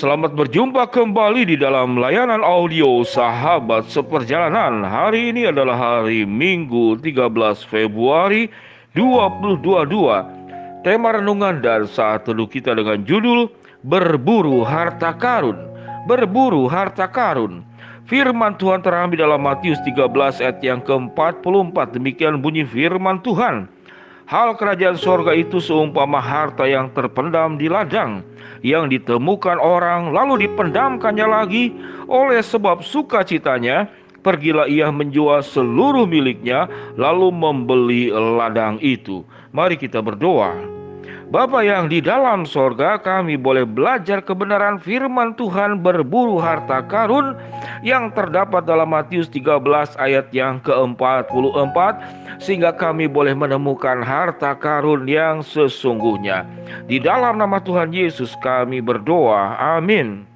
Selamat berjumpa kembali di dalam layanan audio Sahabat Seperjalanan. Hari ini adalah hari Minggu 13 Februari 2022. Tema renungan dan saat teduh kita dengan judul Berburu Harta Karun. Berburu Harta Karun. Firman Tuhan terambil dalam Matius 13 ayat yang ke-44. Demikian bunyi firman Tuhan. Hal kerajaan sorga itu seumpama harta yang terpendam di ladang, yang ditemukan orang lalu dipendamkannya lagi oleh sebab sukacitanya, pergilah ia menjual seluruh miliknya lalu membeli ladang itu. Mari kita berdoa. Bapa yang di dalam sorga kami boleh belajar kebenaran firman Tuhan berburu harta karun yang terdapat dalam Matius 13 ayat yang ke-44 sehingga kami boleh menemukan harta karun yang sesungguhnya. Di dalam nama Tuhan Yesus kami berdoa. Amin.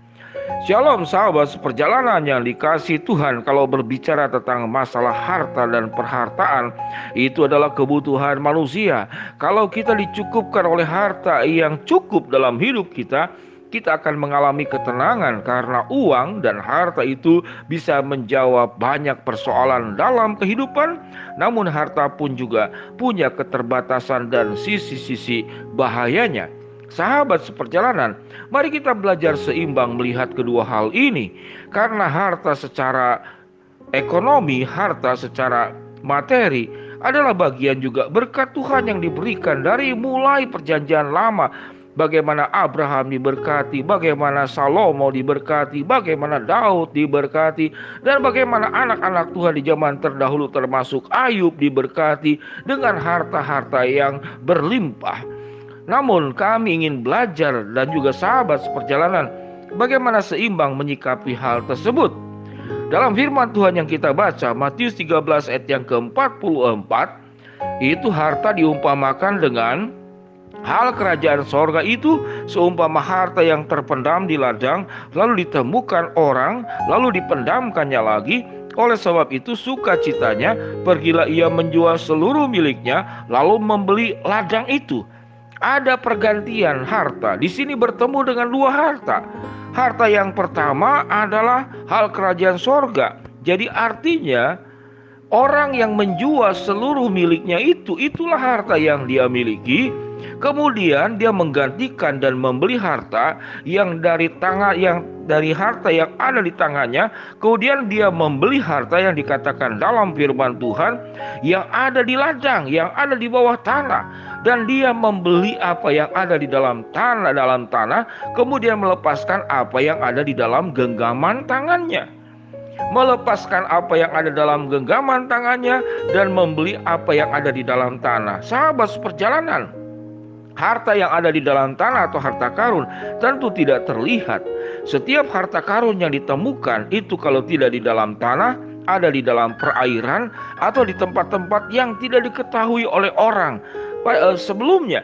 Shalom sahabat seperjalanan yang dikasih Tuhan. Kalau berbicara tentang masalah harta dan perhartaan Itu adalah kebutuhan manusia. Kalau kita dicukupkan oleh harta yang cukup dalam hidup kita kita akan mengalami ketenangan karena uang dan harta itu bisa menjawab banyak persoalan dalam kehidupan, namun harta pun juga punya keterbatasan dan sisi-sisi bahayanya. Sahabat seperjalanan, mari kita belajar seimbang melihat kedua hal ini, karena harta secara ekonomi, harta secara materi adalah bagian juga berkat Tuhan yang diberikan dari mulai Perjanjian Lama. Bagaimana Abraham diberkati, bagaimana Salomo diberkati, bagaimana Daud diberkati, dan bagaimana anak-anak Tuhan di zaman terdahulu termasuk Ayub diberkati dengan harta-harta yang berlimpah. Namun kami ingin belajar dan juga sahabat seperjalanan bagaimana seimbang menyikapi hal tersebut. Dalam firman Tuhan yang kita baca Matius 13 ayat yang ke-44 itu harta diumpamakan dengan hal kerajaan sorga itu seumpama harta yang terpendam di ladang lalu ditemukan orang lalu dipendamkannya lagi oleh sebab itu sukacitanya pergilah ia menjual seluruh miliknya lalu membeli ladang itu ada pergantian harta. Di sini bertemu dengan dua harta. Harta yang pertama adalah hal kerajaan sorga. Jadi artinya orang yang menjual seluruh miliknya itu, itulah harta yang dia miliki. Kemudian dia menggantikan dan membeli harta yang dari tangan yang dari harta yang ada di tangannya, kemudian dia membeli harta yang dikatakan dalam firman Tuhan yang ada di ladang, yang ada di bawah tanah dan dia membeli apa yang ada di dalam tanah dalam tanah, kemudian melepaskan apa yang ada di dalam genggaman tangannya. Melepaskan apa yang ada dalam genggaman tangannya dan membeli apa yang ada di dalam tanah. Sahabat seperjalanan, harta yang ada di dalam tanah atau harta karun tentu tidak terlihat. Setiap harta karun yang ditemukan itu kalau tidak di dalam tanah, ada di dalam perairan atau di tempat-tempat yang tidak diketahui oleh orang. Eh, sebelumnya.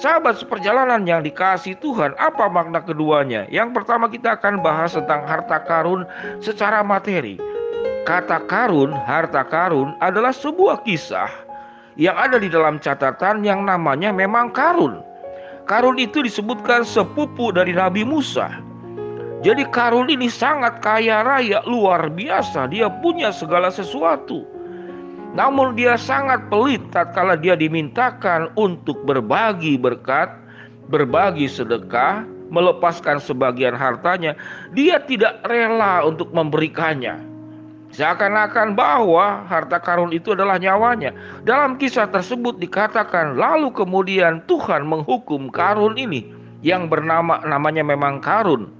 Sahabat seperjalanan yang dikasih Tuhan, apa makna keduanya? Yang pertama kita akan bahas tentang harta karun secara materi. Kata karun, harta karun adalah sebuah kisah yang ada di dalam catatan yang namanya memang karun. Karun itu disebutkan sepupu dari Nabi Musa. Jadi karun ini sangat kaya raya, luar biasa. Dia punya segala sesuatu. Namun dia sangat pelit tatkala dia dimintakan untuk berbagi berkat, berbagi sedekah, melepaskan sebagian hartanya, dia tidak rela untuk memberikannya. Seakan-akan bahwa harta karun itu adalah nyawanya. Dalam kisah tersebut dikatakan lalu kemudian Tuhan menghukum karun ini yang bernama namanya memang karun.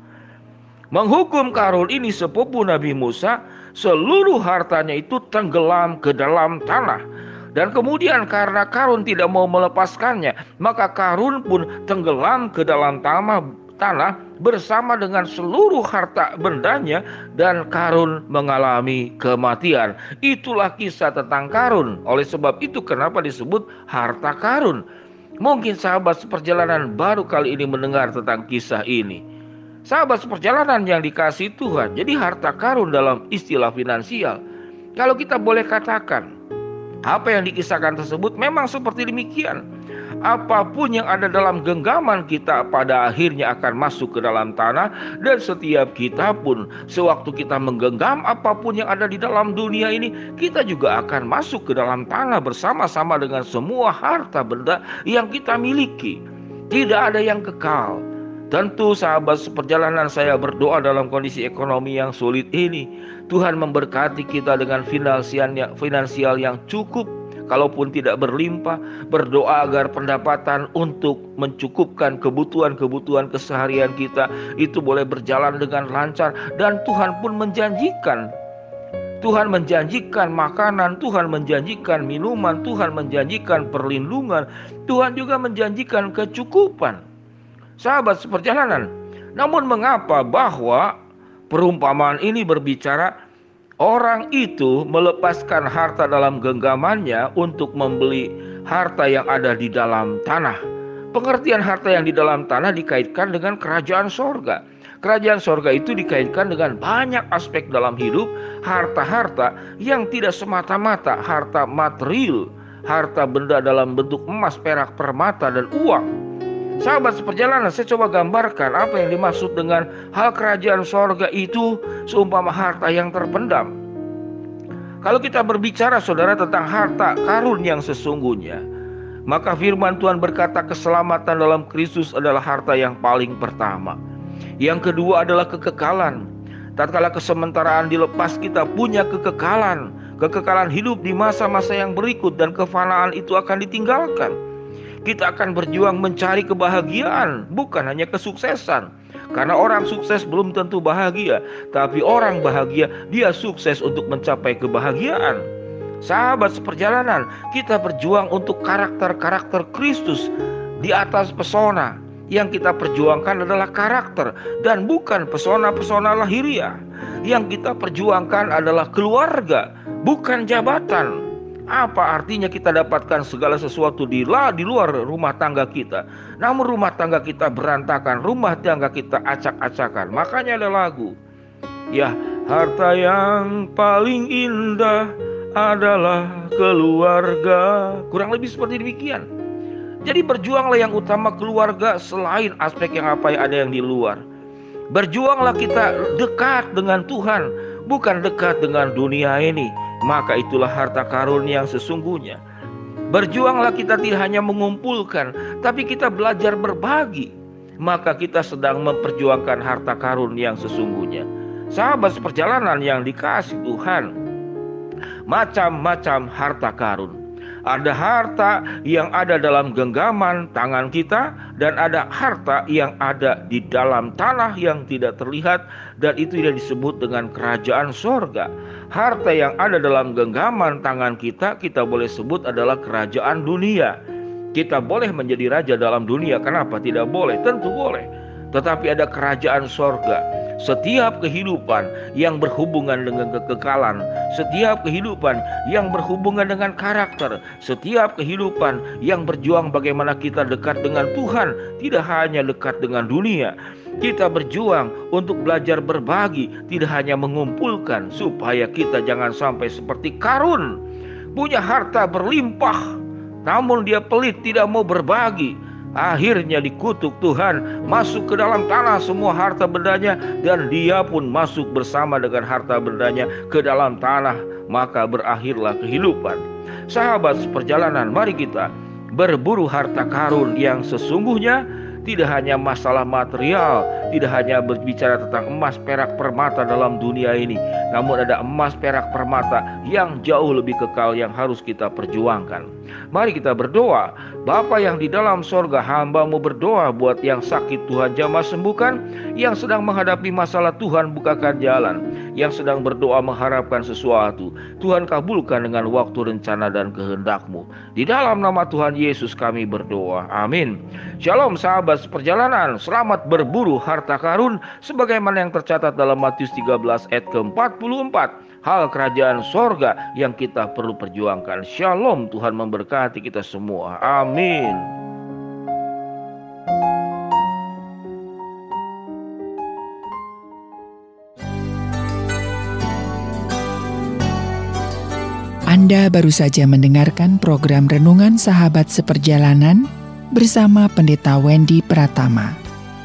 Menghukum karun ini sepupu Nabi Musa seluruh hartanya itu tenggelam ke dalam tanah. Dan kemudian karena Karun tidak mau melepaskannya, maka Karun pun tenggelam ke dalam tanah, tanah bersama dengan seluruh harta bendanya dan Karun mengalami kematian. Itulah kisah tentang Karun. Oleh sebab itu kenapa disebut harta Karun? Mungkin sahabat seperjalanan baru kali ini mendengar tentang kisah ini. Sahabat seperjalanan yang dikasih Tuhan, jadi harta karun dalam istilah finansial. Kalau kita boleh katakan, apa yang dikisahkan tersebut memang seperti demikian. Apa pun yang ada dalam genggaman kita pada akhirnya akan masuk ke dalam tanah dan setiap kita pun sewaktu kita menggenggam apa pun yang ada di dalam dunia ini kita juga akan masuk ke dalam tanah bersama-sama dengan semua harta benda yang kita miliki. Tidak ada yang kekal Tentu sahabat seperjalanan saya berdoa dalam kondisi ekonomi yang sulit ini. Tuhan memberkati kita dengan finansial yang cukup kalaupun tidak berlimpah, berdoa agar pendapatan untuk mencukupkan kebutuhan-kebutuhan keseharian kita itu boleh berjalan dengan lancar dan Tuhan pun menjanjikan Tuhan menjanjikan makanan, Tuhan menjanjikan minuman, Tuhan menjanjikan perlindungan, Tuhan juga menjanjikan kecukupan. Sahabat seperjalanan, namun mengapa bahwa perumpamaan ini berbicara Orang itu melepaskan harta dalam genggamannya untuk membeli harta yang ada di dalam tanah. Pengertian harta yang di dalam tanah dikaitkan dengan kerajaan sorga. Kerajaan sorga itu dikaitkan dengan banyak aspek dalam hidup, harta-harta yang tidak semata-mata harta material, harta benda dalam bentuk emas, perak, permata, dan uang. Sahabat seperjalanan, saya coba gambarkan apa yang dimaksud dengan hal kerajaan sorga itu seumpama harta yang terpendam. Kalau kita berbicara saudara tentang harta karun yang sesungguhnya, maka firman Tuhan berkata keselamatan dalam Kristus adalah harta yang paling pertama. Yang kedua adalah kekekalan. Tatkala kesementaraan dilepas kita punya kekekalan, kekekalan hidup di masa-masa yang berikut dan kefanaan itu akan ditinggalkan. Kita akan berjuang mencari kebahagiaan, bukan hanya kesuksesan. Karena orang sukses belum tentu bahagia, tapi orang bahagia dia sukses untuk mencapai kebahagiaan. Sahabat seperjalanan, kita berjuang untuk karakter-karakter Kristus di atas pesona. Yang kita perjuangkan adalah karakter dan bukan pesona-pesona lahiriah. Yang kita perjuangkan adalah keluarga, bukan jabatan. Apa artinya kita dapatkan segala sesuatu di, di luar rumah tangga kita. Namun rumah tangga kita berantakan, rumah tangga kita acak-acakan. Makanya ada lagu. Ya, harta yang paling indah adalah keluarga. Kurang lebih seperti demikian. Jadi berjuanglah yang utama keluarga selain aspek yang apa yang ada yang di luar. Berjuanglah kita dekat dengan Tuhan, bukan dekat dengan dunia ini maka itulah harta karun yang sesungguhnya. Berjuanglah kita tidak hanya mengumpulkan, tapi kita belajar berbagi. Maka kita sedang memperjuangkan harta karun yang sesungguhnya. Sahabat seperjalanan yang dikasih Tuhan, macam-macam harta karun. Ada harta yang ada dalam genggaman tangan kita dan ada harta yang ada di dalam tanah yang tidak terlihat dan itu yang disebut dengan kerajaan sorga. Harta yang ada dalam genggaman tangan kita kita boleh sebut adalah kerajaan dunia. Kita boleh menjadi raja dalam dunia, kenapa tidak boleh? Tentu boleh. Tetapi ada kerajaan sorga setiap kehidupan yang berhubungan dengan kekekalan, setiap kehidupan yang berhubungan dengan karakter, setiap kehidupan yang berjuang bagaimana kita dekat dengan Tuhan, tidak hanya dekat dengan dunia. Kita berjuang untuk belajar berbagi, tidak hanya mengumpulkan supaya kita jangan sampai seperti Karun, punya harta berlimpah, namun dia pelit tidak mau berbagi. Akhirnya dikutuk Tuhan masuk ke dalam tanah semua harta bendanya dan dia pun masuk bersama dengan harta bendanya ke dalam tanah. Maka berakhirlah kehidupan. Sahabat seperjalanan mari kita berburu harta karun yang sesungguhnya tidak hanya masalah material, tidak hanya berbicara tentang emas, perak, permata dalam dunia ini, namun ada emas, perak, permata yang jauh lebih kekal yang harus kita perjuangkan. Mari kita berdoa Bapa yang di dalam sorga hambamu berdoa buat yang sakit Tuhan jamah sembuhkan, yang sedang menghadapi masalah Tuhan bukakan jalan, yang sedang berdoa mengharapkan sesuatu, Tuhan kabulkan dengan waktu rencana dan kehendakmu. Di dalam nama Tuhan Yesus kami berdoa. Amin. Shalom sahabat perjalanan, selamat berburu harta karun sebagaimana yang tercatat dalam Matius 13 ayat ke-44 hal kerajaan sorga yang kita perlu perjuangkan. Shalom, Tuhan memberkati kita semua. Amin. Anda baru saja mendengarkan program Renungan Sahabat Seperjalanan bersama Pendeta Wendy Pratama.